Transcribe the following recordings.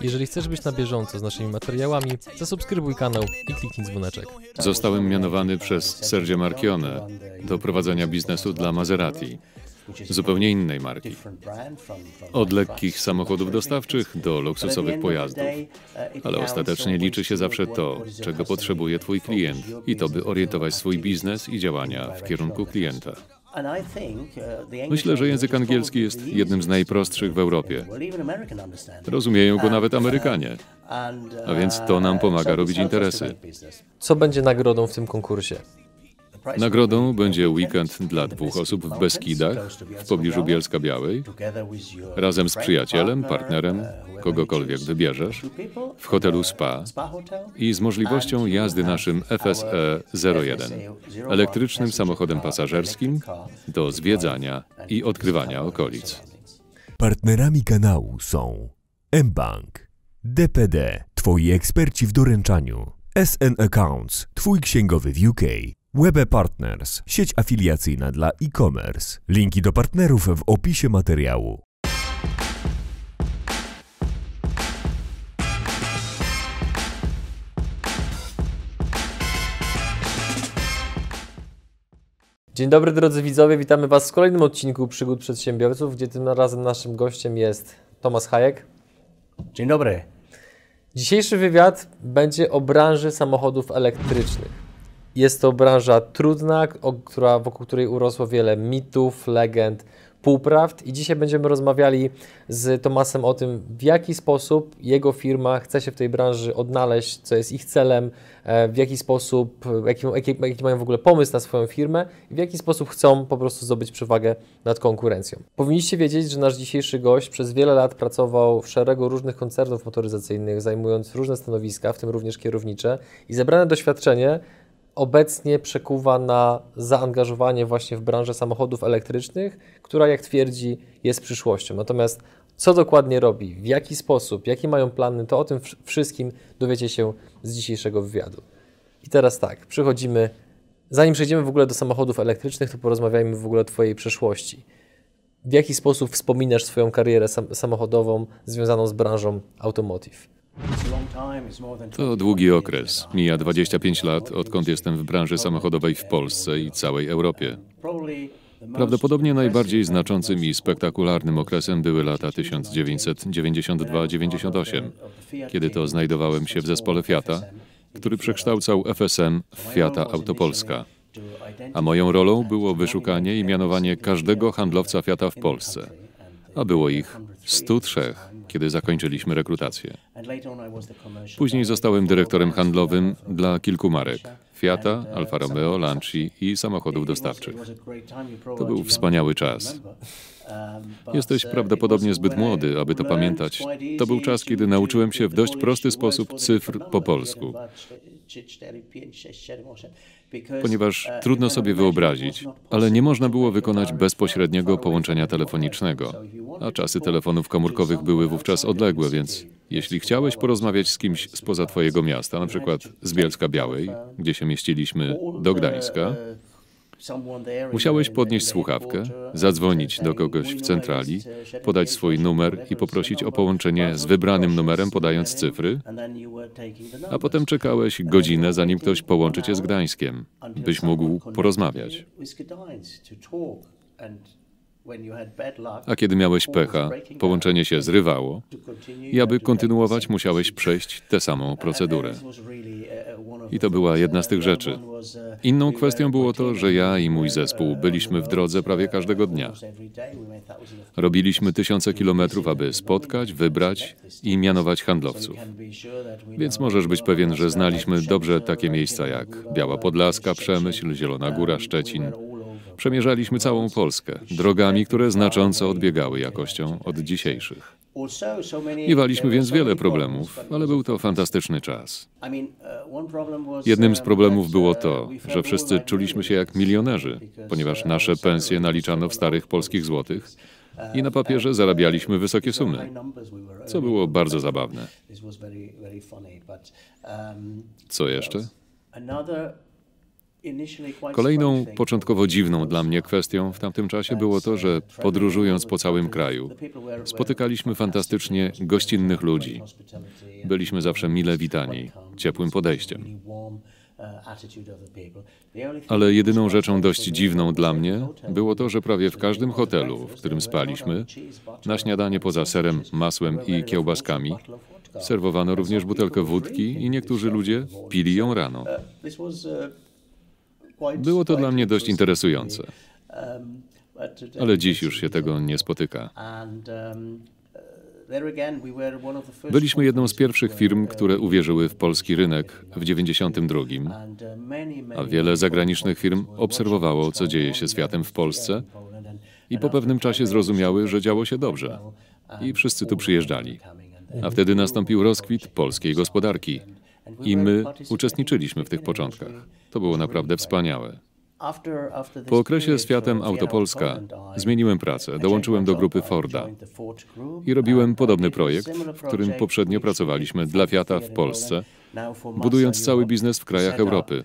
Jeżeli chcesz być na bieżąco z naszymi materiałami, zasubskrybuj kanał i kliknij dzwoneczek. Zostałem mianowany przez Sergio Marchione do prowadzenia biznesu dla Maserati, zupełnie innej marki. Od lekkich samochodów dostawczych do luksusowych pojazdów. Ale ostatecznie liczy się zawsze to, czego potrzebuje Twój klient i to, by orientować swój biznes i działania w kierunku klienta. Myślę, że język angielski jest jednym z najprostszych w Europie. Rozumieją go nawet Amerykanie, a więc to nam pomaga robić interesy. Co będzie nagrodą w tym konkursie? Nagrodą będzie weekend dla dwóch osób w Beskidach, w pobliżu Bielska Białej, razem z przyjacielem, partnerem, kogokolwiek wybierzesz, w hotelu Spa i z możliwością jazdy naszym FSE 01, elektrycznym samochodem pasażerskim do zwiedzania i odkrywania okolic. Partnerami kanału są mBank, DPD, Twoi eksperci w doręczaniu, SN Accounts, Twój księgowy w UK, Webe Partners, sieć afiliacyjna dla e-commerce. Linki do partnerów w opisie materiału. Dzień dobry drodzy widzowie, witamy Was w kolejnym odcinku Przygód Przedsiębiorców, gdzie tym razem naszym gościem jest Tomasz Hajek. Dzień dobry. Dzisiejszy wywiad będzie o branży samochodów elektrycznych. Jest to branża trudna, która, wokół której urosło wiele mitów, legend, półprawd i dzisiaj będziemy rozmawiali z Tomasem o tym, w jaki sposób jego firma chce się w tej branży odnaleźć, co jest ich celem, e, w jaki sposób, jaki, jaki, jaki mają w ogóle pomysł na swoją firmę i w jaki sposób chcą po prostu zdobyć przewagę nad konkurencją. Powinniście wiedzieć, że nasz dzisiejszy gość przez wiele lat pracował w szeregu różnych koncernów motoryzacyjnych, zajmując różne stanowiska, w tym również kierownicze i zebrane doświadczenie obecnie przekuwa na zaangażowanie właśnie w branżę samochodów elektrycznych, która jak twierdzi jest przyszłością. Natomiast co dokładnie robi, w jaki sposób, jakie mają plany, to o tym wszystkim dowiecie się z dzisiejszego wywiadu. I teraz tak, przechodzimy, zanim przejdziemy w ogóle do samochodów elektrycznych, to porozmawiajmy w ogóle o Twojej przeszłości. W jaki sposób wspominasz swoją karierę sam samochodową związaną z branżą automotive? To długi okres. Mija 25 lat, odkąd jestem w branży samochodowej w Polsce i całej Europie. Prawdopodobnie najbardziej znaczącym i spektakularnym okresem były lata 1992-98, kiedy to znajdowałem się w zespole Fiata, który przekształcał FSM w Fiata Autopolska. A moją rolą było wyszukanie i mianowanie każdego handlowca Fiata w Polsce. A było ich 103 kiedy zakończyliśmy rekrutację. Później zostałem dyrektorem handlowym dla kilku marek. Fiata, Alfa Romeo, Lancia i samochodów dostawczych. To był wspaniały czas. Jesteś prawdopodobnie zbyt młody, aby to pamiętać. To był czas, kiedy nauczyłem się w dość prosty sposób cyfr po polsku ponieważ trudno sobie wyobrazić, ale nie można było wykonać bezpośredniego połączenia telefonicznego, a czasy telefonów komórkowych były wówczas odległe, więc jeśli chciałeś porozmawiać z kimś spoza Twojego miasta, na przykład z Bielska Białej, gdzie się mieściliśmy, do Gdańska, Musiałeś podnieść słuchawkę, zadzwonić do kogoś w centrali, podać swój numer i poprosić o połączenie z wybranym numerem, podając cyfry, a potem czekałeś godzinę, zanim ktoś połączy cię z Gdańskiem, byś mógł porozmawiać. A kiedy miałeś pecha, połączenie się zrywało i aby kontynuować, musiałeś przejść tę samą procedurę. I to była jedna z tych rzeczy. Inną kwestią było to, że ja i mój zespół byliśmy w drodze prawie każdego dnia. Robiliśmy tysiące kilometrów, aby spotkać, wybrać i mianować handlowców. Więc możesz być pewien, że znaliśmy dobrze takie miejsca jak Biała Podlaska, Przemyśl, Zielona Góra, Szczecin, Przemierzaliśmy całą Polskę, drogami, które znacząco odbiegały jakością od dzisiejszych. Miewaliśmy więc wiele problemów, ale był to fantastyczny czas. Jednym z problemów było to, że wszyscy czuliśmy się jak milionerzy, ponieważ nasze pensje naliczano w starych polskich złotych i na papierze zarabialiśmy wysokie sumy, co było bardzo zabawne. Co jeszcze? Kolejną, początkowo dziwną dla mnie kwestią w tamtym czasie było to, że podróżując po całym kraju, spotykaliśmy fantastycznie gościnnych ludzi. Byliśmy zawsze mile witani, ciepłym podejściem. Ale jedyną rzeczą dość dziwną dla mnie było to, że prawie w każdym hotelu, w którym spaliśmy, na śniadanie poza serem, masłem i kiełbaskami, serwowano również butelkę wódki i niektórzy ludzie pili ją rano. Było to dla mnie dość interesujące. Ale dziś już się tego nie spotyka. Byliśmy jedną z pierwszych firm, które uwierzyły w polski rynek w 92, a wiele zagranicznych firm obserwowało, co dzieje się z Fiatem w Polsce i po pewnym czasie zrozumiały, że działo się dobrze. I wszyscy tu przyjeżdżali. A wtedy nastąpił rozkwit polskiej gospodarki. I my uczestniczyliśmy w tych początkach. To było naprawdę wspaniałe. Po okresie z Fiatem Autopolska zmieniłem pracę, dołączyłem do grupy Forda i robiłem podobny projekt, w którym poprzednio pracowaliśmy dla Fiata w Polsce, budując cały biznes w krajach Europy.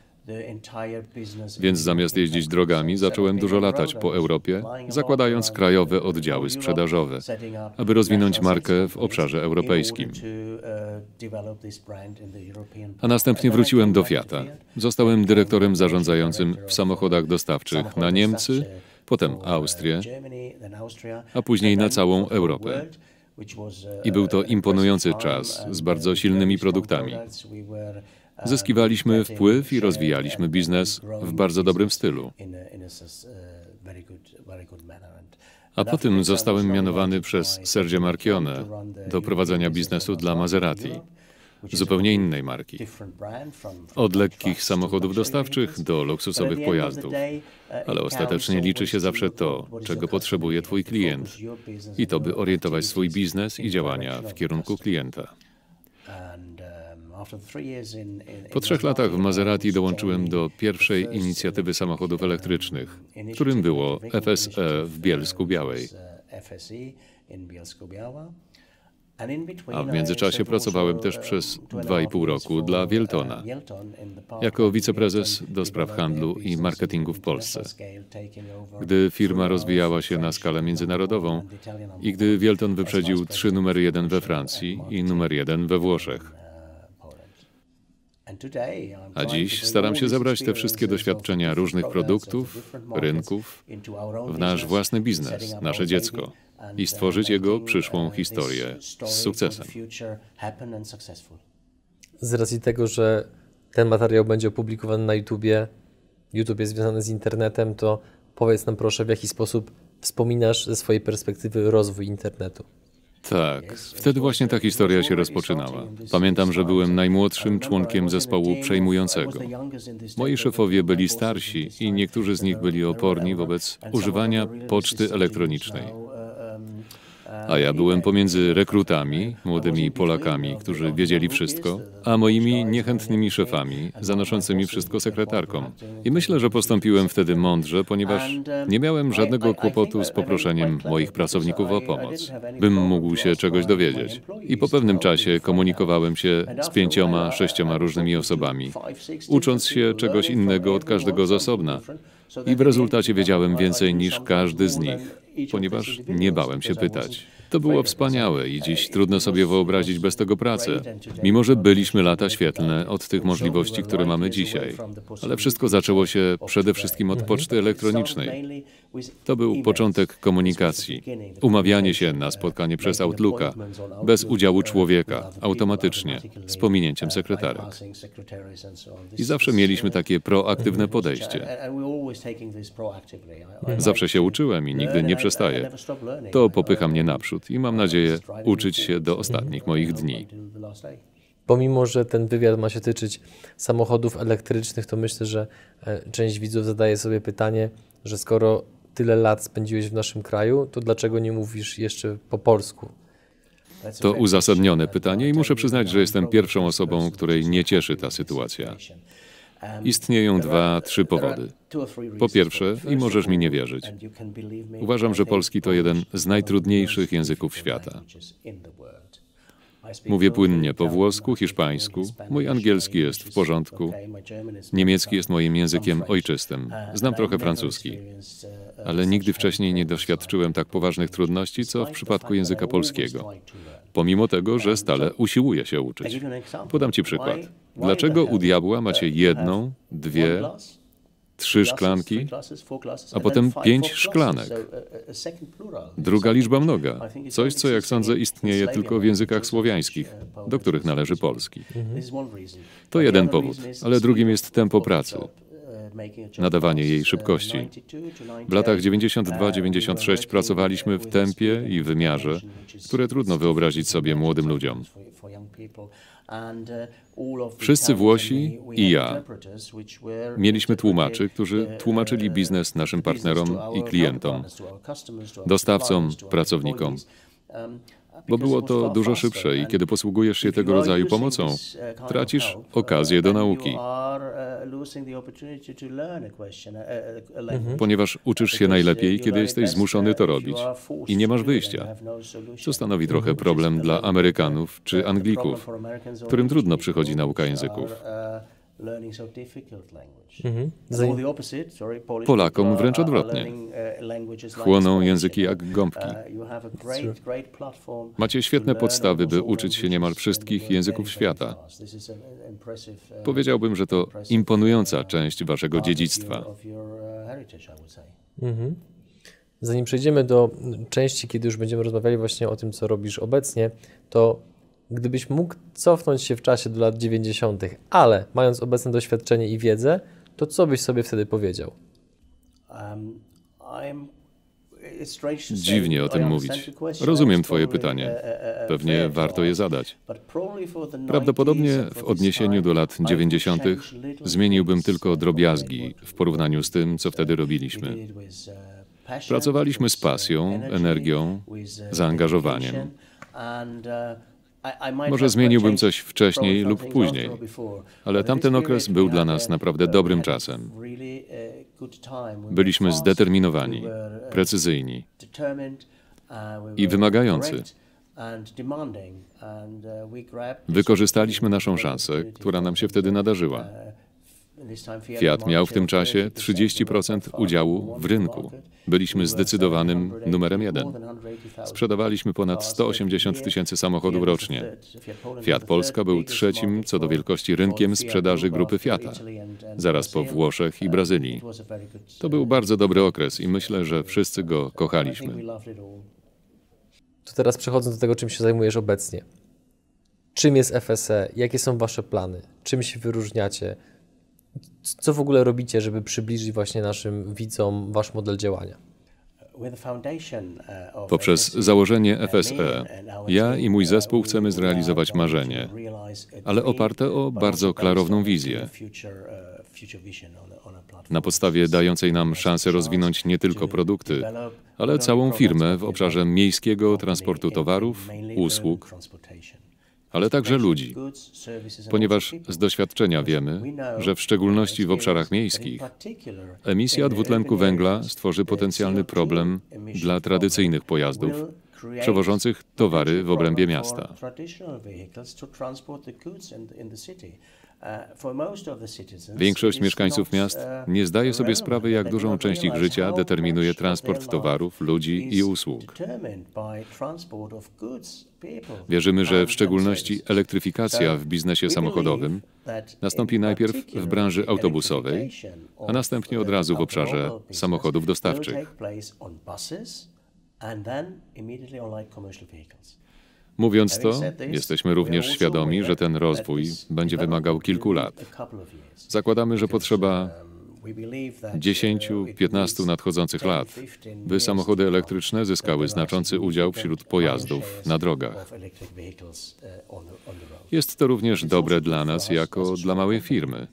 Więc zamiast jeździć drogami, zacząłem dużo latać po Europie, zakładając krajowe oddziały sprzedażowe, aby rozwinąć markę w obszarze europejskim. A następnie wróciłem do Fiata. Zostałem dyrektorem zarządzającym w samochodach dostawczych na Niemcy, potem Austrię, a później na całą Europę. I był to imponujący czas z bardzo silnymi produktami. Zyskiwaliśmy wpływ i rozwijaliśmy biznes w bardzo dobrym stylu. A potem zostałem mianowany przez Sergio Marchione do prowadzenia biznesu dla Maserati, zupełnie innej marki. Od lekkich samochodów dostawczych do luksusowych pojazdów. Ale ostatecznie liczy się zawsze to, czego potrzebuje Twój klient i to, by orientować swój biznes i działania w kierunku klienta. Po trzech latach w Maserati dołączyłem do pierwszej inicjatywy samochodów elektrycznych, którym było FSE w Bielsku Białej. A w międzyczasie pracowałem też przez dwa i pół roku dla Wieltona jako wiceprezes do spraw handlu i marketingu w Polsce. Gdy firma rozwijała się na skalę międzynarodową i gdy Wielton wyprzedził trzy numery jeden we Francji i numer jeden we Włoszech. A dziś staram się zebrać te wszystkie doświadczenia różnych produktów, rynków w nasz własny biznes, nasze dziecko i stworzyć jego przyszłą historię z sukcesem. Z racji tego, że ten materiał będzie opublikowany na YouTubie, YouTube jest związany z internetem, to powiedz nam proszę, w jaki sposób wspominasz ze swojej perspektywy rozwój internetu. Tak, wtedy właśnie ta historia się rozpoczynała. Pamiętam, że byłem najmłodszym członkiem zespołu przejmującego. Moi szefowie byli starsi i niektórzy z nich byli oporni wobec używania poczty elektronicznej. A ja byłem pomiędzy rekrutami, młodymi Polakami, którzy wiedzieli wszystko, a moimi niechętnymi szefami, zanoszącymi wszystko sekretarkom. I myślę, że postąpiłem wtedy mądrze, ponieważ nie miałem żadnego kłopotu z poproszeniem moich pracowników o pomoc, bym mógł się czegoś dowiedzieć. I po pewnym czasie komunikowałem się z pięcioma, sześcioma różnymi osobami, ucząc się czegoś innego od każdego z osobna. I w rezultacie wiedziałem więcej niż każdy z nich ponieważ nie bałem się pytać. To było wspaniałe i dziś trudno sobie wyobrazić bez tego pracę. Mimo, że byliśmy lata świetlne od tych możliwości, które mamy dzisiaj. Ale wszystko zaczęło się przede wszystkim od poczty elektronicznej. To był początek komunikacji. Umawianie się na spotkanie przez Outlooka, bez udziału człowieka, automatycznie, z pominięciem sekretarek. I zawsze mieliśmy takie proaktywne podejście. Zawsze się uczyłem i nigdy nie przestaję. To popycha mnie naprzód i mam nadzieję uczyć się do ostatnich moich dni. Pomimo, że ten wywiad ma się tyczyć samochodów elektrycznych, to myślę, że e, część widzów zadaje sobie pytanie, że skoro tyle lat spędziłeś w naszym kraju, to dlaczego nie mówisz jeszcze po polsku? To uzasadnione pytanie i muszę przyznać, że jestem pierwszą osobą, której nie cieszy ta sytuacja. Istnieją dwa, trzy powody. Po pierwsze, i możesz mi nie wierzyć, uważam, że polski to jeden z najtrudniejszych języków świata. Mówię płynnie po włosku, hiszpańsku, mój angielski jest w porządku, niemiecki jest moim językiem ojczystym, znam trochę francuski, ale nigdy wcześniej nie doświadczyłem tak poważnych trudności, co w przypadku języka polskiego, pomimo tego, że stale usiłuję się uczyć. Podam Ci przykład. Dlaczego u diabła macie jedną, dwie, trzy szklanki, a potem pięć szklanek. Druga liczba mnoga. Coś, co jak sądzę istnieje tylko w językach słowiańskich, do których należy polski. To jeden powód, ale drugim jest tempo pracy nadawanie jej szybkości. W latach 92-96 pracowaliśmy w tempie i wymiarze, które trudno wyobrazić sobie młodym ludziom. Wszyscy Włosi i ja mieliśmy tłumaczy, którzy tłumaczyli biznes naszym partnerom i klientom, dostawcom, pracownikom bo było to dużo szybsze i kiedy posługujesz się tego rodzaju pomocą, tracisz okazję do nauki. Ponieważ uczysz się najlepiej, kiedy jesteś zmuszony to robić i nie masz wyjścia. Co stanowi trochę problem dla Amerykanów czy Anglików, którym trudno przychodzi nauka języków. Mhm. Polakom wręcz odwrotnie. Uh, Chłoną języki jak gąbki. Uh, Macie świetne podstawy, by uczyć się niemal wszystkich języków świata. Uh, Powiedziałbym, że to imponująca część waszego dziedzictwa. Mhm. Zanim przejdziemy do części, kiedy już będziemy rozmawiali właśnie o tym, co robisz obecnie, to gdybyś mógł cofnąć się w czasie do lat 90., ale mając obecne doświadczenie i wiedzę, to co byś sobie wtedy powiedział? Um, Dziwnie o tym mówić. Rozumiem Twoje pytanie. Pewnie warto je zadać. Prawdopodobnie w odniesieniu do lat 90. zmieniłbym tylko drobiazgi w porównaniu z tym, co wtedy robiliśmy. Pracowaliśmy z pasją, energią, zaangażowaniem. Może zmieniłbym coś wcześniej lub później, ale tamten okres był dla nas naprawdę dobrym czasem. Byliśmy zdeterminowani, precyzyjni i wymagający. Wykorzystaliśmy naszą szansę, która nam się wtedy nadarzyła. Fiat miał w tym czasie 30% udziału w rynku. Byliśmy zdecydowanym numerem jeden. Sprzedawaliśmy ponad 180 tysięcy samochodów rocznie. Fiat Polska był trzecim co do wielkości rynkiem sprzedaży grupy Fiata, zaraz po Włoszech i Brazylii. To był bardzo dobry okres i myślę, że wszyscy go kochaliśmy. To teraz przechodząc do tego, czym się zajmujesz obecnie. Czym jest FSE? Jakie są Wasze plany? Czym się wyróżniacie? Co w ogóle robicie, żeby przybliżyć właśnie naszym widzom wasz model działania? Uh, Poprzez założenie FSE, ja i mój zespół chcemy zrealizować marzenie, ale oparte o bardzo klarowną wizję. Na podstawie dającej nam szansę rozwinąć nie tylko produkty, ale całą firmę w obszarze miejskiego transportu towarów, usług, ale także ludzi, ponieważ z doświadczenia wiemy, że w szczególności w obszarach miejskich emisja dwutlenku węgla stworzy potencjalny problem dla tradycyjnych pojazdów przewożących towary w obrębie miasta. Większość mieszkańców miast nie zdaje sobie sprawy, jak dużą część ich życia determinuje transport towarów, ludzi i usług. Wierzymy, że w szczególności elektryfikacja w biznesie samochodowym nastąpi najpierw w branży autobusowej, a następnie od razu w obszarze samochodów dostawczych. Mówiąc to, jesteśmy również świadomi, że ten rozwój będzie wymagał kilku lat. Zakładamy, że potrzeba 10-15 nadchodzących lat, by samochody elektryczne zyskały znaczący udział wśród pojazdów na drogach. Jest to również dobre dla nas jako dla małej firmy.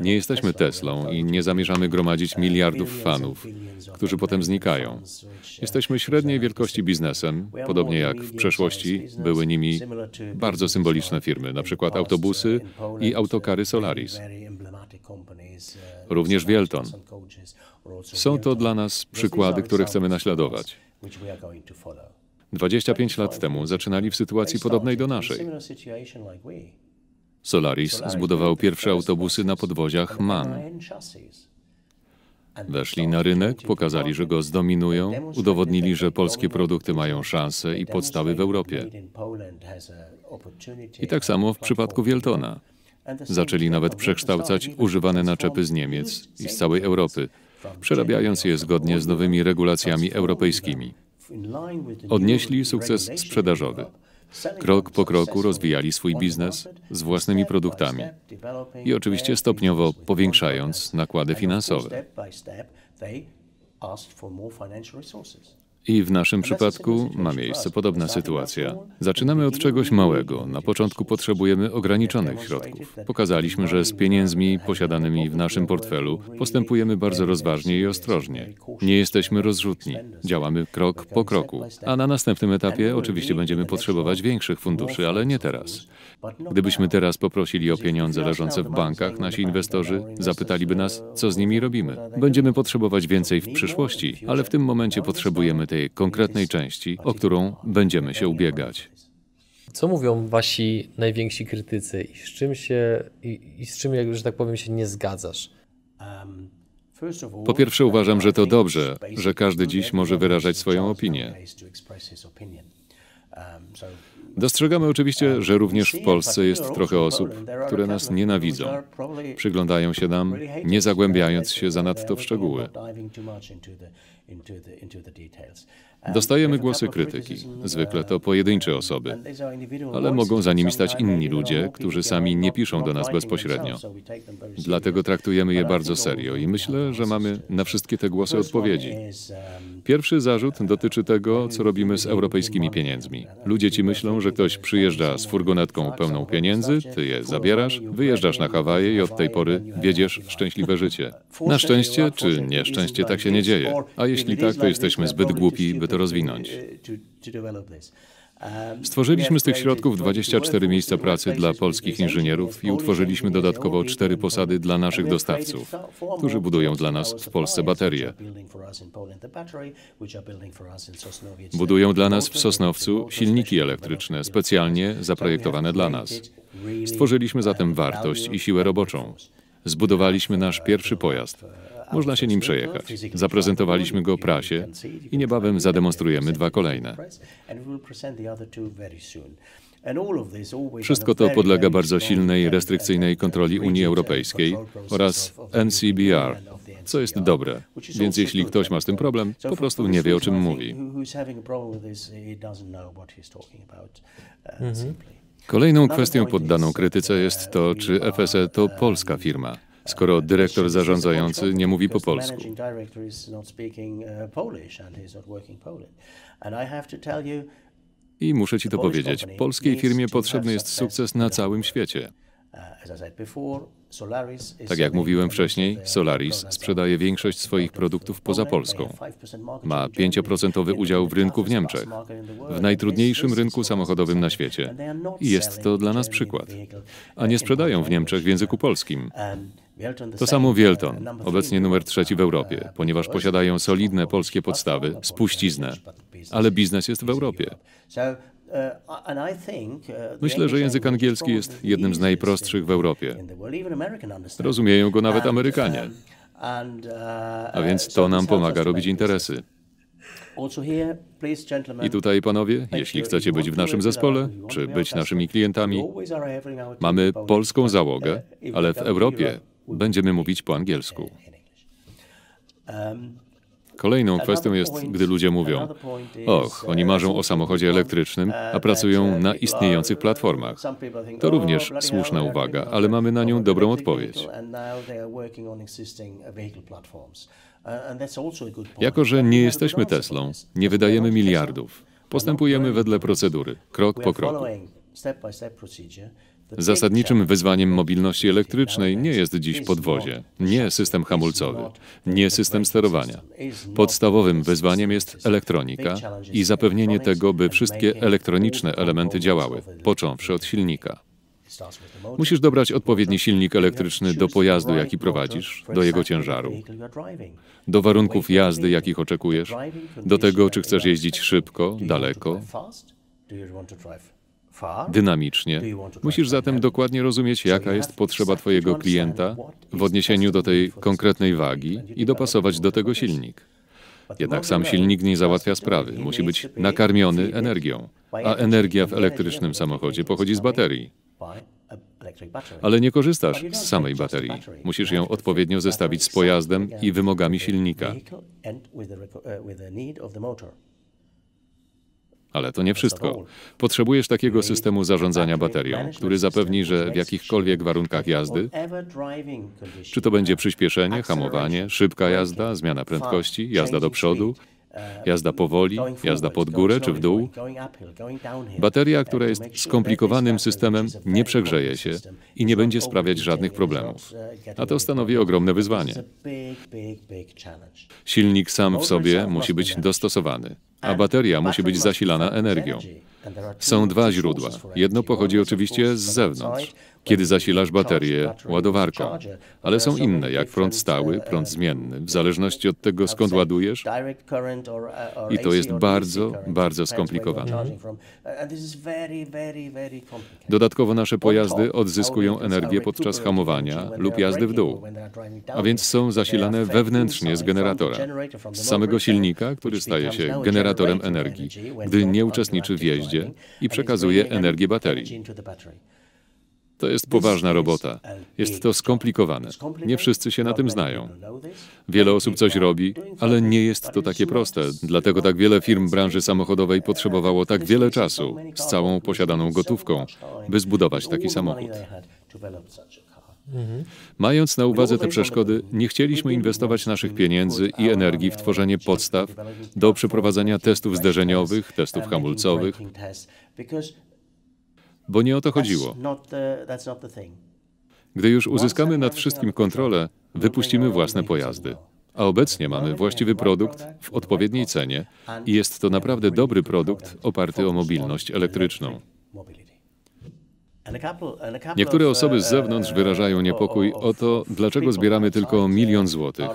Nie jesteśmy Teslą i nie zamierzamy gromadzić miliardów fanów, którzy potem znikają. Jesteśmy średniej wielkości biznesem, podobnie jak w przeszłości były nimi bardzo symboliczne firmy, na przykład autobusy i autokary Solaris. Również Wielton. Są to dla nas przykłady, które chcemy naśladować. 25 lat temu zaczynali w sytuacji podobnej do naszej. Solaris zbudował pierwsze autobusy na podwoziach MAN. Weszli na rynek, pokazali, że go zdominują, udowodnili, że polskie produkty mają szansę i podstawy w Europie. I tak samo w przypadku Wieltona. Zaczęli nawet przekształcać używane naczepy z Niemiec i z całej Europy, przerabiając je zgodnie z nowymi regulacjami europejskimi. Odnieśli sukces sprzedażowy. Krok po kroku rozwijali swój biznes z własnymi produktami i oczywiście stopniowo powiększając nakłady finansowe. I w naszym przypadku ma miejsce podobna sytuacja. Zaczynamy od czegoś małego. Na początku potrzebujemy ograniczonych środków. Pokazaliśmy, że z pieniędzmi posiadanymi w naszym portfelu postępujemy bardzo rozważnie i ostrożnie. Nie jesteśmy rozrzutni. Działamy krok po kroku. A na następnym etapie oczywiście będziemy potrzebować większych funduszy, ale nie teraz. Gdybyśmy teraz poprosili o pieniądze leżące w bankach, nasi inwestorzy zapytaliby nas, co z nimi robimy. Będziemy potrzebować więcej w przyszłości, ale w tym momencie potrzebujemy tej konkretnej części, o którą będziemy się ubiegać. Co mówią wasi najwięksi krytycy i z czym się, i, i z czym, że tak powiem, się nie zgadzasz? Po pierwsze, uważam, że to dobrze, że każdy dziś może wyrażać swoją opinię. Dostrzegamy oczywiście, że również w Polsce jest trochę osób, które nas nienawidzą. Przyglądają się nam, nie zagłębiając się zanadto w szczegóły. into the into the details. Dostajemy głosy krytyki. Zwykle to pojedyncze osoby, ale mogą za nimi stać inni ludzie, którzy sami nie piszą do nas bezpośrednio. Dlatego traktujemy je bardzo serio i myślę, że mamy na wszystkie te głosy odpowiedzi. Pierwszy zarzut dotyczy tego, co robimy z europejskimi pieniędzmi. Ludzie ci myślą, że ktoś przyjeżdża z furgonetką pełną pieniędzy, ty je zabierasz, wyjeżdżasz na Hawaje i od tej pory wiedziesz szczęśliwe życie. Na szczęście czy nieszczęście tak się nie dzieje. A jeśli tak, to jesteśmy zbyt głupi, by to rozwinąć. Stworzyliśmy z tych środków 24 miejsca pracy dla polskich inżynierów i utworzyliśmy dodatkowo cztery posady dla naszych dostawców, którzy budują dla nas w Polsce baterie. Budują dla nas w Sosnowcu silniki elektryczne specjalnie zaprojektowane dla nas. Stworzyliśmy zatem wartość i siłę roboczą. Zbudowaliśmy nasz pierwszy pojazd. Można się nim przejechać. Zaprezentowaliśmy go prasie i niebawem zademonstrujemy dwa kolejne. Wszystko to podlega bardzo silnej, restrykcyjnej kontroli Unii Europejskiej oraz NCBR, co jest dobre. Więc jeśli ktoś ma z tym problem, po prostu nie wie, o czym mówi. Mhm. Kolejną kwestią poddaną krytyce jest to, czy FSE to polska firma skoro dyrektor zarządzający nie mówi po polsku. I muszę Ci to powiedzieć, polskiej firmie potrzebny jest sukces na całym świecie. Tak jak mówiłem wcześniej, Solaris sprzedaje większość swoich produktów poza Polską. Ma 5% udział w rynku w Niemczech, w najtrudniejszym rynku samochodowym na świecie. I jest to dla nas przykład. A nie sprzedają w Niemczech w języku polskim. To samo Wielton, obecnie numer trzeci w Europie, ponieważ posiadają solidne polskie podstawy, spuściznę, ale biznes jest w Europie. Myślę, że język angielski jest jednym z najprostszych w Europie. Rozumieją go nawet Amerykanie. A więc to nam pomaga robić interesy. I tutaj, panowie, jeśli chcecie być w naszym zespole, czy być naszymi klientami, mamy polską załogę, ale w Europie będziemy mówić po angielsku. Kolejną kwestią jest, gdy ludzie mówią: Och, oni marzą o samochodzie elektrycznym, a pracują na istniejących platformach. To również słuszna uwaga, ale mamy na nią dobrą odpowiedź. Jako, że nie jesteśmy Teslą, nie wydajemy miliardów, postępujemy wedle procedury, krok po kroku. Zasadniczym wyzwaniem mobilności elektrycznej nie jest dziś podwozie, nie system hamulcowy, nie system sterowania. Podstawowym wyzwaniem jest elektronika i zapewnienie tego, by wszystkie elektroniczne elementy działały, począwszy od silnika. Musisz dobrać odpowiedni silnik elektryczny do pojazdu, jaki prowadzisz, do jego ciężaru, do warunków jazdy, jakich oczekujesz, do tego, czy chcesz jeździć szybko, daleko, dynamicznie. Musisz zatem dokładnie rozumieć, jaka jest potrzeba Twojego klienta w odniesieniu do tej konkretnej wagi i dopasować do tego silnik. Jednak sam silnik nie załatwia sprawy, musi być nakarmiony energią, a energia w elektrycznym samochodzie pochodzi z baterii. Ale nie korzystasz z samej baterii. Musisz ją odpowiednio zestawić z pojazdem i wymogami silnika. Ale to nie wszystko. Potrzebujesz takiego systemu zarządzania baterią, który zapewni, że w jakichkolwiek warunkach jazdy, czy to będzie przyspieszenie, hamowanie, szybka jazda, zmiana prędkości, jazda do przodu, Jazda powoli, jazda pod górę czy w dół. Bateria, która jest skomplikowanym systemem, nie przegrzeje się i nie będzie sprawiać żadnych problemów. A to stanowi ogromne wyzwanie. Silnik sam w sobie musi być dostosowany, a bateria musi być zasilana energią. Są dwa źródła. Jedno pochodzi oczywiście z zewnątrz, kiedy zasilasz baterię ładowarką, ale są inne, jak prąd stały, prąd zmienny, w zależności od tego, skąd ładujesz. I to jest bardzo, bardzo skomplikowane. Dodatkowo nasze pojazdy odzyskują energię podczas hamowania lub jazdy w dół, a więc są zasilane wewnętrznie z generatora, z samego silnika, który staje się generatorem energii, gdy nie uczestniczy w jeździe i przekazuje energię baterii. To jest poważna robota. Jest to skomplikowane. Nie wszyscy się na tym znają. Wiele osób coś robi, ale nie jest to takie proste. Dlatego tak wiele firm branży samochodowej potrzebowało tak wiele czasu z całą posiadaną gotówką, by zbudować taki samochód. Mając na uwadze te przeszkody, nie chcieliśmy inwestować naszych pieniędzy i energii w tworzenie podstaw do przeprowadzania testów zderzeniowych, testów hamulcowych, bo nie o to chodziło. Gdy już uzyskamy nad wszystkim kontrolę, wypuścimy własne pojazdy. A obecnie mamy właściwy produkt w odpowiedniej cenie i jest to naprawdę dobry produkt oparty o mobilność elektryczną. Niektóre osoby z zewnątrz wyrażają niepokój o to, dlaczego zbieramy tylko milion złotych.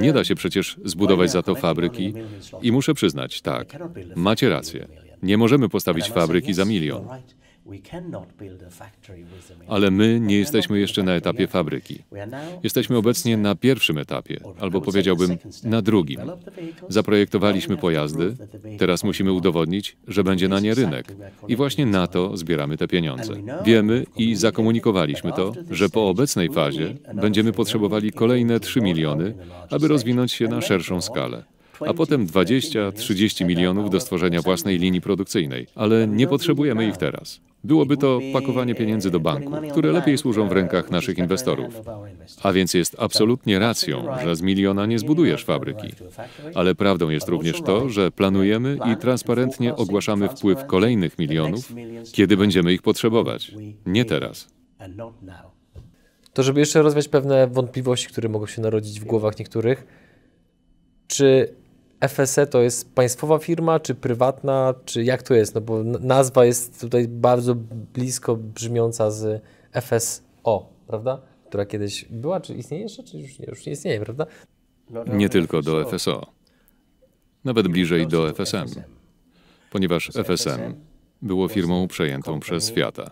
Nie da się przecież zbudować za to fabryki i muszę przyznać, tak, macie rację. Nie możemy postawić fabryki za milion. Ale my nie jesteśmy jeszcze na etapie fabryki. Jesteśmy obecnie na pierwszym etapie, albo powiedziałbym na drugim. Zaprojektowaliśmy pojazdy, teraz musimy udowodnić, że będzie na nie rynek. I właśnie na to zbieramy te pieniądze. Wiemy i zakomunikowaliśmy to, że po obecnej fazie będziemy potrzebowali kolejne 3 miliony, aby rozwinąć się na szerszą skalę a potem 20-30 milionów do stworzenia własnej linii produkcyjnej, ale nie potrzebujemy ich teraz. Byłoby to pakowanie pieniędzy do banku, które lepiej służą w rękach naszych inwestorów. A więc jest absolutnie racją, że z miliona nie zbudujesz fabryki. Ale prawdą jest również to, że planujemy i transparentnie ogłaszamy wpływ kolejnych milionów, kiedy będziemy ich potrzebować. Nie teraz. To, żeby jeszcze rozwiać pewne wątpliwości, które mogą się narodzić w głowach niektórych, czy FSE to jest państwowa firma, czy prywatna, czy jak to jest? No bo nazwa jest tutaj bardzo blisko brzmiąca z FSO, prawda? Która kiedyś była, czy istnieje jeszcze, czy już nie, już nie istnieje, prawda? Nie tylko do FSO. Nawet bliżej do FSM, ponieważ FSM było firmą przejętą przez Fiata,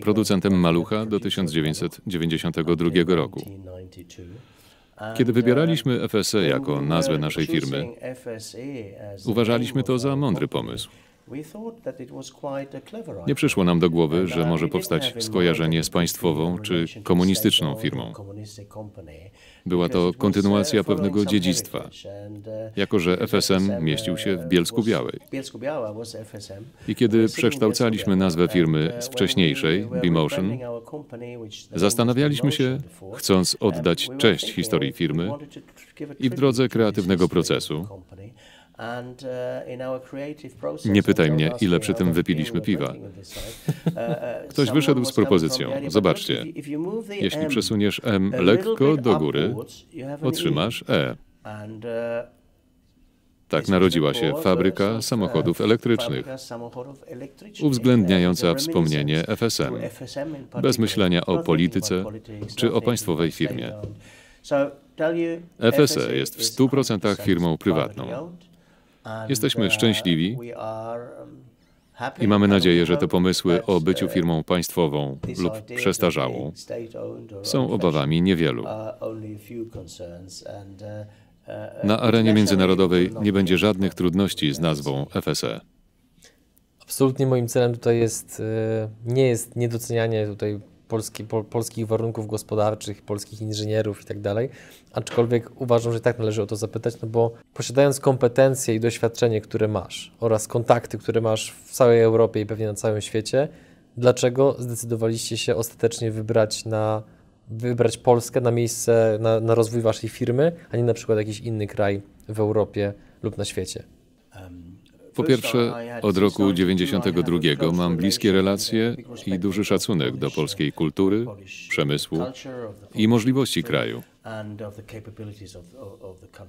producentem malucha do 1992 roku. Kiedy wybieraliśmy FSE jako nazwę naszej firmy, uważaliśmy to za mądry pomysł. Nie przyszło nam do głowy, że może powstać skojarzenie z państwową czy komunistyczną firmą. Była to kontynuacja pewnego dziedzictwa, jako że FSM mieścił się w Bielsku Białej. I kiedy przekształcaliśmy nazwę firmy z wcześniejszej, Bmotion, zastanawialiśmy się, chcąc oddać cześć historii firmy i w drodze kreatywnego procesu, Uh, Nie pytaj mnie, ile przy tym wypiliśmy piwa. Uh, uh, Ktoś wyszedł z propozycją. Zobaczcie, jeśli przesuniesz M lekko do góry, otrzymasz E. Tak narodziła się fabryka samochodów elektrycznych, uwzględniająca wspomnienie FSM, bez myślenia o polityce czy o państwowej firmie. FSE jest w 100% firmą prywatną. Jesteśmy szczęśliwi i mamy nadzieję, że te pomysły o byciu firmą państwową lub przestarzałą są obawami niewielu. Na arenie międzynarodowej nie będzie żadnych trudności z nazwą FSE. Absolutnie moim celem tutaj jest, e, nie jest niedocenianie tutaj polski, pol, polskich warunków gospodarczych, polskich inżynierów i tak dalej, aczkolwiek uważam, że tak należy o to zapytać, no bo posiadając kompetencje i doświadczenie, które masz oraz kontakty, które masz w całej Europie i pewnie na całym świecie, dlaczego zdecydowaliście się ostatecznie wybrać na wybrać Polskę na miejsce, na, na rozwój waszej firmy, a nie na przykład jakiś inny kraj w Europie lub na świecie? Po pierwsze, od roku 92 mam bliskie relacje i duży szacunek do polskiej kultury, przemysłu i możliwości kraju.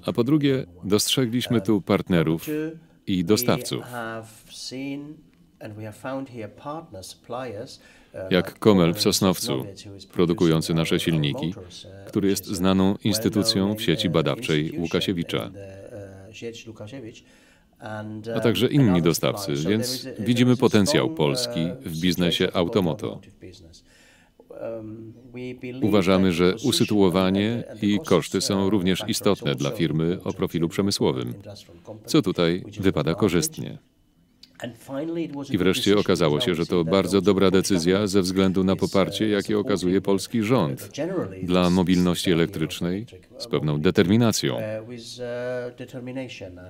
A po drugie, dostrzegliśmy tu partnerów i dostawców. Jak Komel w Sosnowcu, produkujący nasze silniki, który jest znaną instytucją w sieci badawczej Łukasiewicza a także inni dostawcy, więc widzimy potencjał Polski w biznesie automoto. Uważamy, że usytuowanie i koszty są również istotne dla firmy o profilu przemysłowym, co tutaj wypada korzystnie. I wreszcie okazało się, że to bardzo dobra decyzja ze względu na poparcie, jakie okazuje polski rząd dla mobilności elektrycznej z pewną determinacją.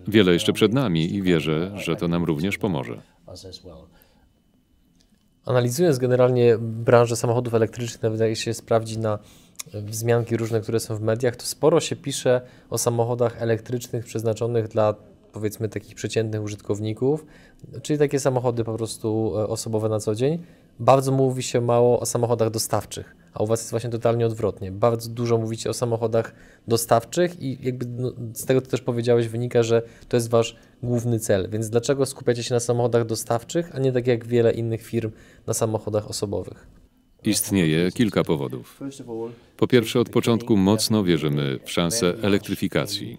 Wiele jeszcze przed nami i wierzę, że to nam również pomoże. Analizując generalnie branżę samochodów elektrycznych, nawet jak się sprawdzi na wzmianki różne, które są w mediach, to sporo się pisze o samochodach elektrycznych przeznaczonych dla powiedzmy takich przeciętnych użytkowników, czyli takie samochody po prostu e, osobowe na co dzień. Bardzo mówi się mało o samochodach dostawczych, a u Was jest właśnie totalnie odwrotnie. Bardzo dużo mówicie o samochodach dostawczych i jakby no, z tego, co też powiedziałeś, wynika, że to jest Wasz główny cel. Więc dlaczego skupiacie się na samochodach dostawczych, a nie tak jak wiele innych firm na samochodach osobowych? Istnieje kilka powodów. Po pierwsze, od początku mocno wierzymy w szansę elektryfikacji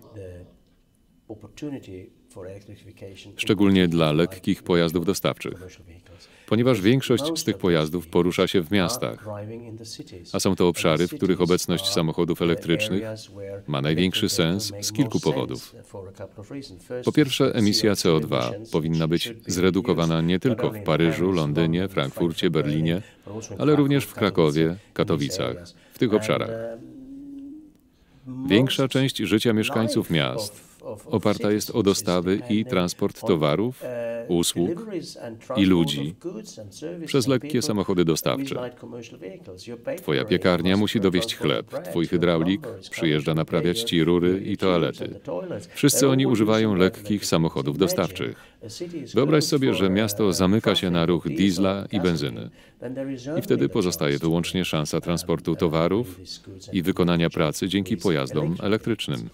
szczególnie dla lekkich pojazdów dostawczych, ponieważ większość z tych pojazdów porusza się w miastach, a są to obszary, w których obecność samochodów elektrycznych ma największy sens z kilku powodów. Po pierwsze, emisja CO2 powinna być zredukowana nie tylko w Paryżu, Londynie, Frankfurcie, Berlinie, ale również w Krakowie, Katowicach, w tych obszarach. Większa część życia mieszkańców miast oparta jest o dostawy i transport towarów, usług i ludzi przez lekkie samochody dostawcze. Twoja piekarnia musi dowieść chleb, twój hydraulik przyjeżdża naprawiać ci rury i toalety. Wszyscy oni używają lekkich samochodów dostawczych. Wyobraź sobie, że miasto zamyka się na ruch diesla i benzyny. I wtedy pozostaje wyłącznie szansa transportu towarów i wykonania pracy dzięki pojazdom elektrycznym.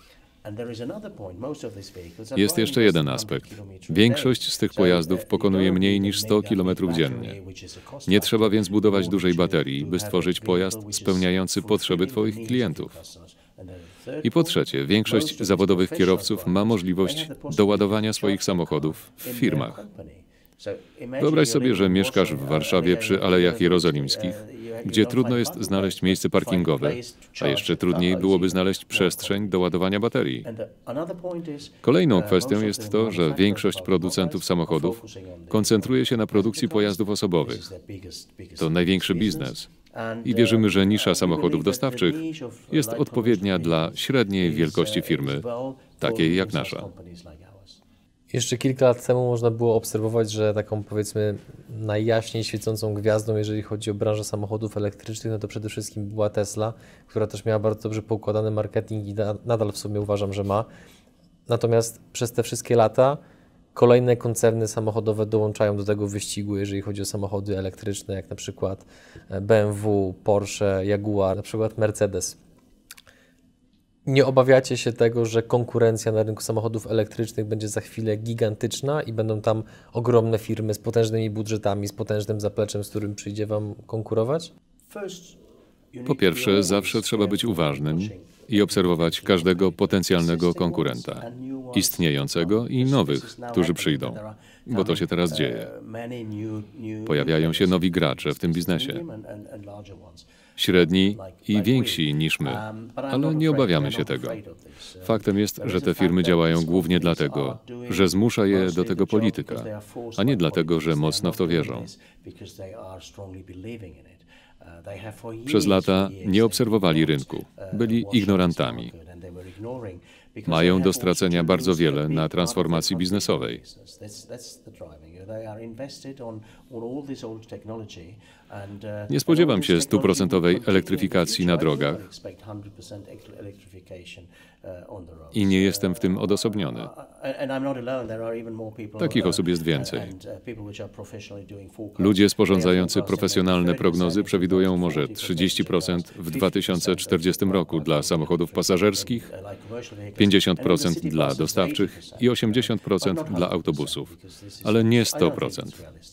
Jest jeszcze jeden aspekt. Większość z tych pojazdów pokonuje mniej niż 100 km dziennie. Nie trzeba więc budować dużej baterii, by stworzyć pojazd spełniający potrzeby Twoich klientów. I po trzecie, większość zawodowych kierowców ma możliwość doładowania swoich samochodów w firmach. Wyobraź sobie, że mieszkasz w Warszawie przy Alejach Jerozolimskich gdzie trudno jest znaleźć miejsce parkingowe, a jeszcze trudniej byłoby znaleźć przestrzeń do ładowania baterii. Kolejną kwestią jest to, że większość producentów samochodów koncentruje się na produkcji pojazdów osobowych. To największy biznes. I wierzymy, że nisza samochodów dostawczych jest odpowiednia dla średniej wielkości firmy, takiej jak nasza. Jeszcze kilka lat temu można było obserwować, że taką powiedzmy najjaśniej świecącą gwiazdą, jeżeli chodzi o branżę samochodów elektrycznych, no to przede wszystkim była Tesla, która też miała bardzo dobrze poukładany marketing i nadal w sumie uważam, że ma. Natomiast przez te wszystkie lata kolejne koncerny samochodowe dołączają do tego wyścigu, jeżeli chodzi o samochody elektryczne, jak na przykład BMW, Porsche, Jaguar, na przykład Mercedes. Nie obawiacie się tego, że konkurencja na rynku samochodów elektrycznych będzie za chwilę gigantyczna i będą tam ogromne firmy z potężnymi budżetami, z potężnym zapleczem, z którym przyjdzie Wam konkurować? Po pierwsze, zawsze trzeba być uważnym i obserwować każdego potencjalnego konkurenta, istniejącego i nowych, którzy przyjdą, bo to się teraz dzieje. Pojawiają się nowi gracze w tym biznesie średni i więksi niż my, ale nie obawiamy się tego. Faktem jest, że te firmy działają głównie dlatego, że zmusza je do tego polityka, a nie dlatego, że mocno w to wierzą. Przez lata nie obserwowali rynku, byli ignorantami. Mają do stracenia bardzo wiele na transformacji biznesowej. Nie spodziewam się stuprocentowej elektryfikacji na drogach. i nie jestem w tym odosobniony. Takich osób jest więcej. Ludzie sporządzający profesjonalne prognozy przewidują może 30% w 2040 roku dla samochodów pasażerskich, 50% dla dostawczych i 80% dla autobusów, ale nie 100%.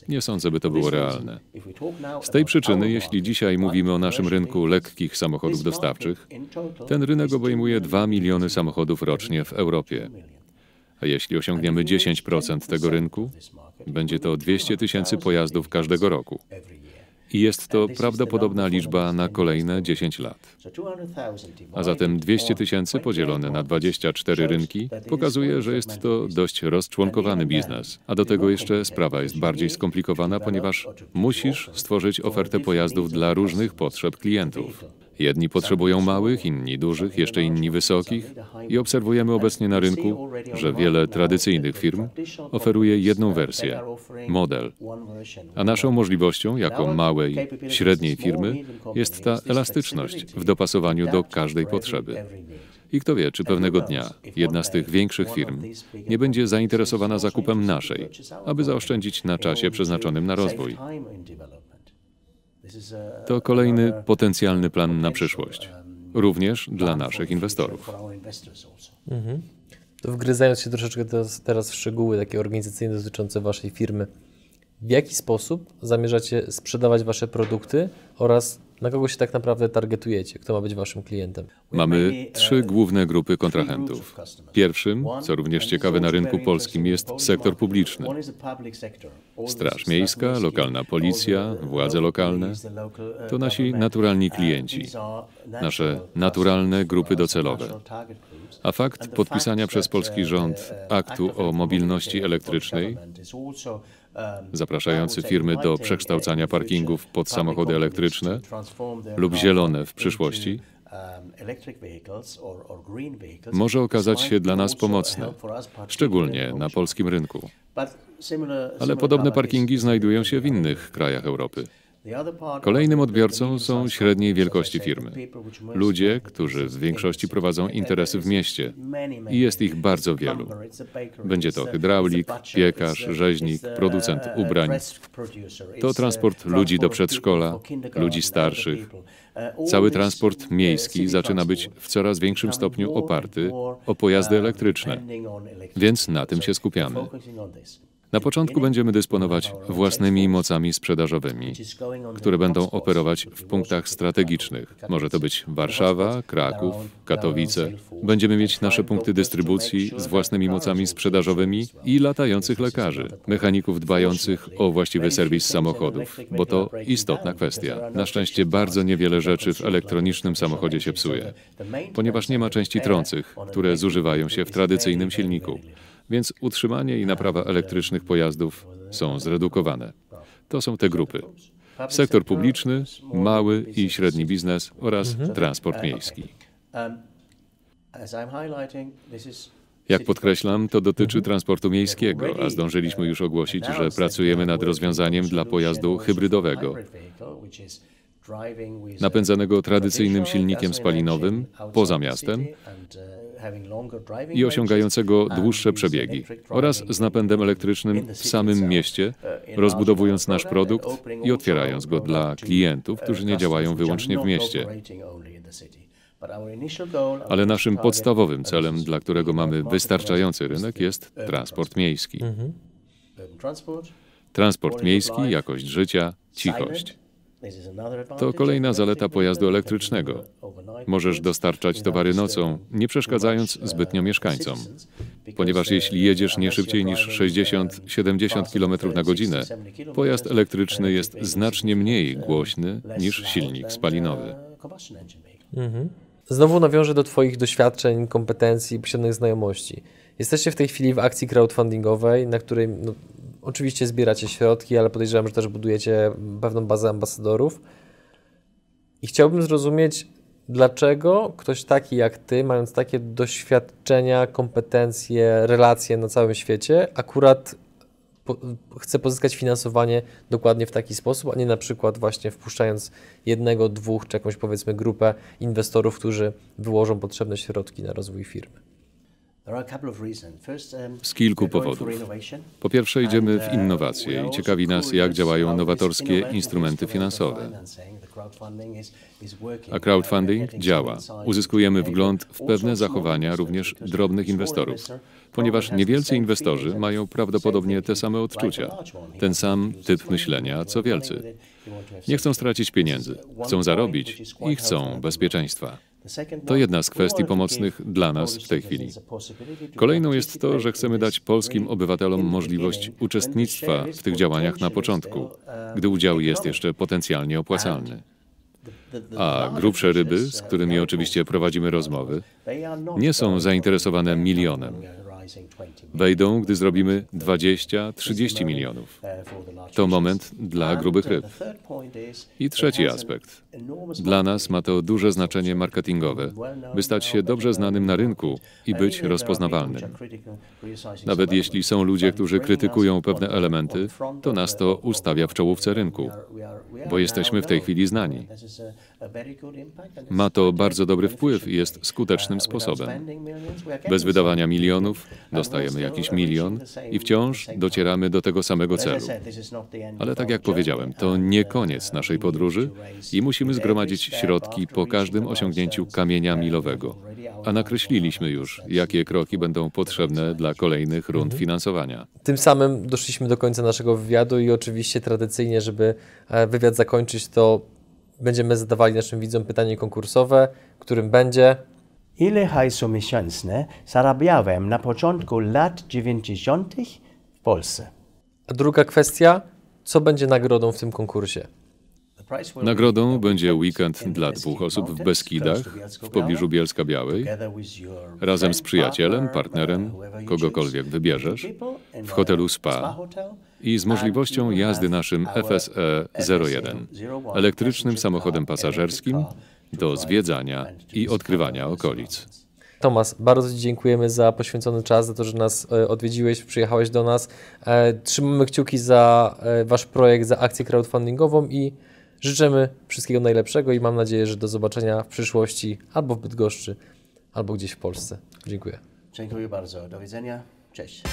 Nie sądzę, by to było realne. Z tej przyczyny, jeśli dzisiaj mówimy o naszym rynku lekkich samochodów dostawczych, ten rynek obejmuje 2 miliony samochodów rocznie w Europie. A jeśli osiągniemy 10% tego rynku, będzie to 200 tysięcy pojazdów każdego roku i jest to prawdopodobna liczba na kolejne 10 lat. A zatem 200 tysięcy podzielone na 24 rynki pokazuje, że jest to dość rozczłonkowany biznes. A do tego jeszcze sprawa jest bardziej skomplikowana, ponieważ musisz stworzyć ofertę pojazdów dla różnych potrzeb klientów. Jedni potrzebują małych, inni dużych, jeszcze inni wysokich i obserwujemy obecnie na rynku, że wiele tradycyjnych firm oferuje jedną wersję, model. A naszą możliwością jako małej, średniej firmy jest ta elastyczność w dopasowaniu do każdej potrzeby. I kto wie, czy pewnego dnia jedna z tych większych firm nie będzie zainteresowana zakupem naszej, aby zaoszczędzić na czasie przeznaczonym na rozwój. To kolejny potencjalny plan na przyszłość, również dla naszych inwestorów. Mhm. To wgryzając się troszeczkę teraz, teraz w szczegóły takie organizacyjne dotyczące Waszej firmy, w jaki sposób zamierzacie sprzedawać Wasze produkty oraz na kogo się tak naprawdę targetujecie? Kto ma być waszym klientem? Mamy trzy główne grupy kontrahentów. Pierwszym, co również ciekawe na rynku polskim, jest sektor publiczny. Straż Miejska, lokalna policja, władze lokalne to nasi naturalni klienci, nasze naturalne grupy docelowe. A fakt podpisania przez polski rząd aktu o mobilności elektrycznej zapraszający firmy do przekształcania parkingów pod samochody elektryczne lub zielone w przyszłości, może okazać się dla nas pomocny, szczególnie na polskim rynku. Ale podobne parkingi znajdują się w innych krajach Europy. Kolejnym odbiorcą są średniej wielkości firmy. Ludzie, którzy w większości prowadzą interesy w mieście i jest ich bardzo wielu. Będzie to hydraulik, piekarz, rzeźnik, producent ubrań. To transport ludzi do przedszkola, ludzi starszych. Cały transport miejski zaczyna być w coraz większym stopniu oparty o pojazdy elektryczne, więc na tym się skupiamy. Na początku będziemy dysponować własnymi mocami sprzedażowymi, które będą operować w punktach strategicznych. Może to być Warszawa, Kraków, Katowice. Będziemy mieć nasze punkty dystrybucji z własnymi mocami sprzedażowymi i latających lekarzy, mechaników dbających o właściwy serwis samochodów, bo to istotna kwestia. Na szczęście bardzo niewiele rzeczy w elektronicznym samochodzie się psuje, ponieważ nie ma części trących, które zużywają się w tradycyjnym silniku więc utrzymanie i naprawa elektrycznych pojazdów są zredukowane. To są te grupy. Sektor publiczny, mały i średni biznes oraz mhm. transport miejski. Jak podkreślam, to dotyczy transportu miejskiego, a zdążyliśmy już ogłosić, że pracujemy nad rozwiązaniem dla pojazdu hybrydowego, napędzanego tradycyjnym silnikiem spalinowym poza miastem i osiągającego dłuższe przebiegi oraz z napędem elektrycznym w samym mieście, rozbudowując nasz produkt i otwierając go dla klientów, którzy nie działają wyłącznie w mieście. Ale naszym podstawowym celem, dla którego mamy wystarczający rynek, jest transport miejski. Mhm. Transport miejski, jakość życia, cichość. To kolejna zaleta pojazdu elektrycznego. Możesz dostarczać towary nocą, nie przeszkadzając zbytnio mieszkańcom. Ponieważ jeśli jedziesz nie szybciej niż 60-70 km na godzinę, pojazd elektryczny jest znacznie mniej głośny niż silnik spalinowy. Mhm. Znowu nawiążę do Twoich doświadczeń, kompetencji, posiadanych znajomości. Jesteście w tej chwili w akcji crowdfundingowej, na której no, oczywiście zbieracie środki, ale podejrzewam, że też budujecie pewną bazę ambasadorów. I chciałbym zrozumieć, dlaczego ktoś taki jak Ty, mając takie doświadczenia, kompetencje, relacje na całym świecie, akurat po, chce pozyskać finansowanie dokładnie w taki sposób, a nie na przykład właśnie wpuszczając jednego, dwóch, czy jakąś powiedzmy grupę inwestorów, którzy wyłożą potrzebne środki na rozwój firmy. Um, Z kilku powodów. Po pierwsze, idziemy w uh, innowacje i ciekawi nas, jak działają nowatorskie instrumenty finansowe. A crowdfunding działa. Uzyskujemy wgląd w pewne zachowania również drobnych inwestorów, ponieważ niewielcy inwestorzy mają prawdopodobnie te same odczucia, ten sam typ myślenia co wielcy. Nie chcą stracić pieniędzy, chcą zarobić i chcą bezpieczeństwa. To jedna z kwestii pomocnych dla nas w tej chwili. Kolejną jest to, że chcemy dać polskim obywatelom możliwość uczestnictwa w tych działaniach na początku, gdy udział jest jeszcze potencjalnie opłacalny. A grubsze ryby, z którymi oczywiście prowadzimy rozmowy, nie są zainteresowane milionem. Wejdą, gdy zrobimy 20-30 milionów. To moment dla grubych ryb. I trzeci aspekt. Dla nas ma to duże znaczenie marketingowe, by stać się dobrze znanym na rynku i być rozpoznawalnym. Nawet jeśli są ludzie, którzy krytykują pewne elementy, to nas to ustawia w czołówce rynku, bo jesteśmy w tej chwili znani. Ma to bardzo dobry wpływ i jest skutecznym sposobem. Bez wydawania milionów dostajemy jakiś milion i wciąż docieramy do tego samego celu. Ale tak jak powiedziałem, to nie koniec naszej podróży i musimy zgromadzić środki po każdym osiągnięciu kamienia milowego. A nakreśliliśmy już, jakie kroki będą potrzebne dla kolejnych rund finansowania. Tym samym doszliśmy do końca naszego wywiadu i oczywiście tradycyjnie, żeby e, wywiad zakończyć, to będziemy zadawali naszym widzom pytanie konkursowe, którym będzie Ile hajsu miesięczne zarabiałem na początku lat 90. w Polsce? A druga kwestia, co będzie nagrodą w tym konkursie? Nagrodą będzie weekend dla dwóch osób w Beskidach, w pobliżu Bielska Białej, razem z przyjacielem, partnerem, kogokolwiek wybierzesz, w hotelu Spa i z możliwością jazdy naszym FSE 01, elektrycznym samochodem pasażerskim do zwiedzania i odkrywania okolic. Tomas, bardzo Ci dziękujemy za poświęcony czas, za to, że nas e, odwiedziłeś, przyjechałeś do nas. E, trzymamy kciuki za e, Wasz projekt, za akcję crowdfundingową i życzymy wszystkiego najlepszego i mam nadzieję, że do zobaczenia w przyszłości albo w Bydgoszczy, albo gdzieś w Polsce. Dziękuję. Dziękuję bardzo. Do widzenia. Cześć.